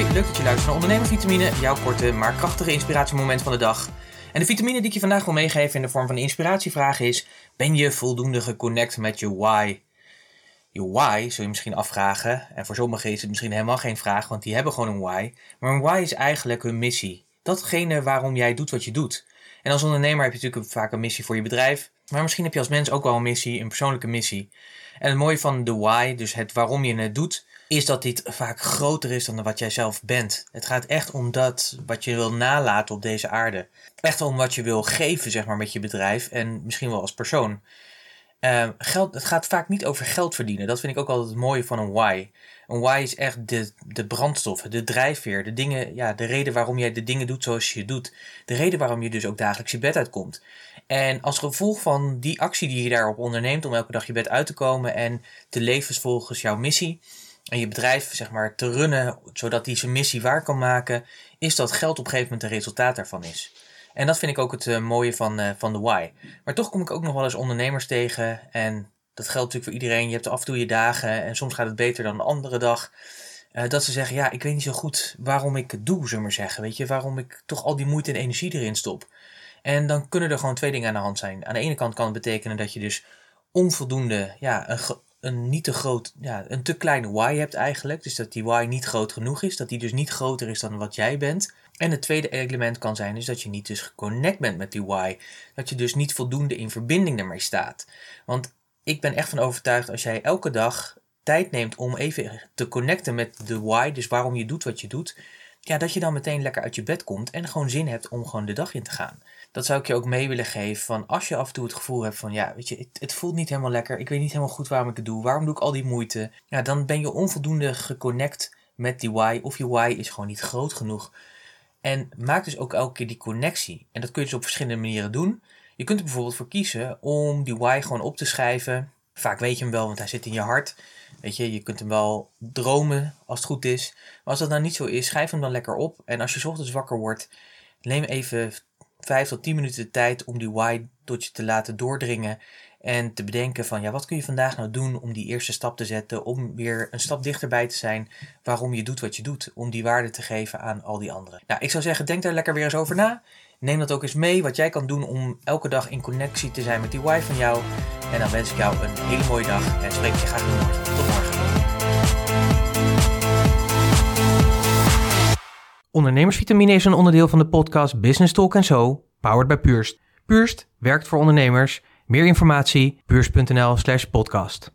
Hoi, leuk dat je luistert naar Ondernemervitamine, jouw korte maar krachtige inspiratiemoment van de dag. En de vitamine die ik je vandaag wil meegeven in de vorm van een inspiratievraag is: Ben je voldoende geconnect met je why? Je why zul je misschien afvragen, en voor sommigen is het misschien helemaal geen vraag, want die hebben gewoon een why. Maar een why is eigenlijk hun missie. Datgene waarom jij doet wat je doet. En als ondernemer heb je natuurlijk vaak een missie voor je bedrijf, maar misschien heb je als mens ook wel een missie, een persoonlijke missie. En het mooie van de why, dus het waarom je het doet, is dat dit vaak groter is dan wat jij zelf bent. Het gaat echt om dat wat je wil nalaten op deze aarde. Echt om wat je wil geven, zeg maar, met je bedrijf en misschien wel als persoon. Uh, geld, het gaat vaak niet over geld verdienen. Dat vind ik ook altijd het mooie van een why. Een why is echt de, de brandstof, de drijfveer, de dingen, ja, de reden waarom jij de dingen doet zoals je doet. De reden waarom je dus ook dagelijks je bed uitkomt. En als gevolg van die actie die je daarop onderneemt om elke dag je bed uit te komen en te leven volgens jouw missie, en je bedrijf zeg maar, te runnen, zodat hij zijn missie waar kan maken, is dat geld op een gegeven moment een resultaat daarvan is. En dat vind ik ook het uh, mooie van, uh, van de why. Maar toch kom ik ook nog wel eens ondernemers tegen. En dat geldt natuurlijk voor iedereen. Je hebt af en toe je dagen en soms gaat het beter dan de andere dag. Uh, dat ze zeggen, ja, ik weet niet zo goed waarom ik het doe, zullen we maar zeggen. Weet je, waarom ik toch al die moeite en energie erin stop. En dan kunnen er gewoon twee dingen aan de hand zijn. Aan de ene kant kan het betekenen dat je dus onvoldoende, ja, een, een niet te groot, ja, een te kleine y hebt eigenlijk. Dus dat die y niet groot genoeg is. Dat die dus niet groter is dan wat jij bent. En het tweede element kan zijn dus dat je niet dus geconnect bent met die y. Dat je dus niet voldoende in verbinding ermee staat. Want ik ben echt van overtuigd als jij elke dag tijd neemt om even te connecten met de why, dus waarom je doet wat je doet, ja, dat je dan meteen lekker uit je bed komt en gewoon zin hebt om gewoon de dag in te gaan. Dat zou ik je ook mee willen geven van als je af en toe het gevoel hebt van ja, weet je, het, voelt niet helemaal lekker, ik weet niet helemaal goed waarom ik het doe, waarom doe ik al die moeite, ja, dan ben je onvoldoende geconnect met die why of je why is gewoon niet groot genoeg. En maak dus ook elke keer die connectie. En dat kun je dus op verschillende manieren doen. Je kunt er bijvoorbeeld voor kiezen om die why gewoon op te schrijven. Vaak weet je hem wel, want hij zit in je hart. Weet je, je kunt hem wel dromen als het goed is. Maar als dat nou niet zo is, schrijf hem dan lekker op. En als je ochtends wakker wordt, neem even 5 tot 10 minuten de tijd om die why tot je te laten doordringen. En te bedenken van, ja, wat kun je vandaag nou doen om die eerste stap te zetten, om weer een stap dichterbij te zijn waarom je doet wat je doet, om die waarde te geven aan al die anderen. Nou, ik zou zeggen, denk daar lekker weer eens over na. Neem dat ook eens mee, wat jij kan doen om elke dag in connectie te zijn met die why van jou. En dan wens ik jou een hele mooie dag en spreek je graag morgen. Tot morgen. Ondernemersvitamine is een onderdeel van de podcast Business Talk So, powered by Purst. Purst werkt voor ondernemers meer informatie, beurs.nl slash podcast.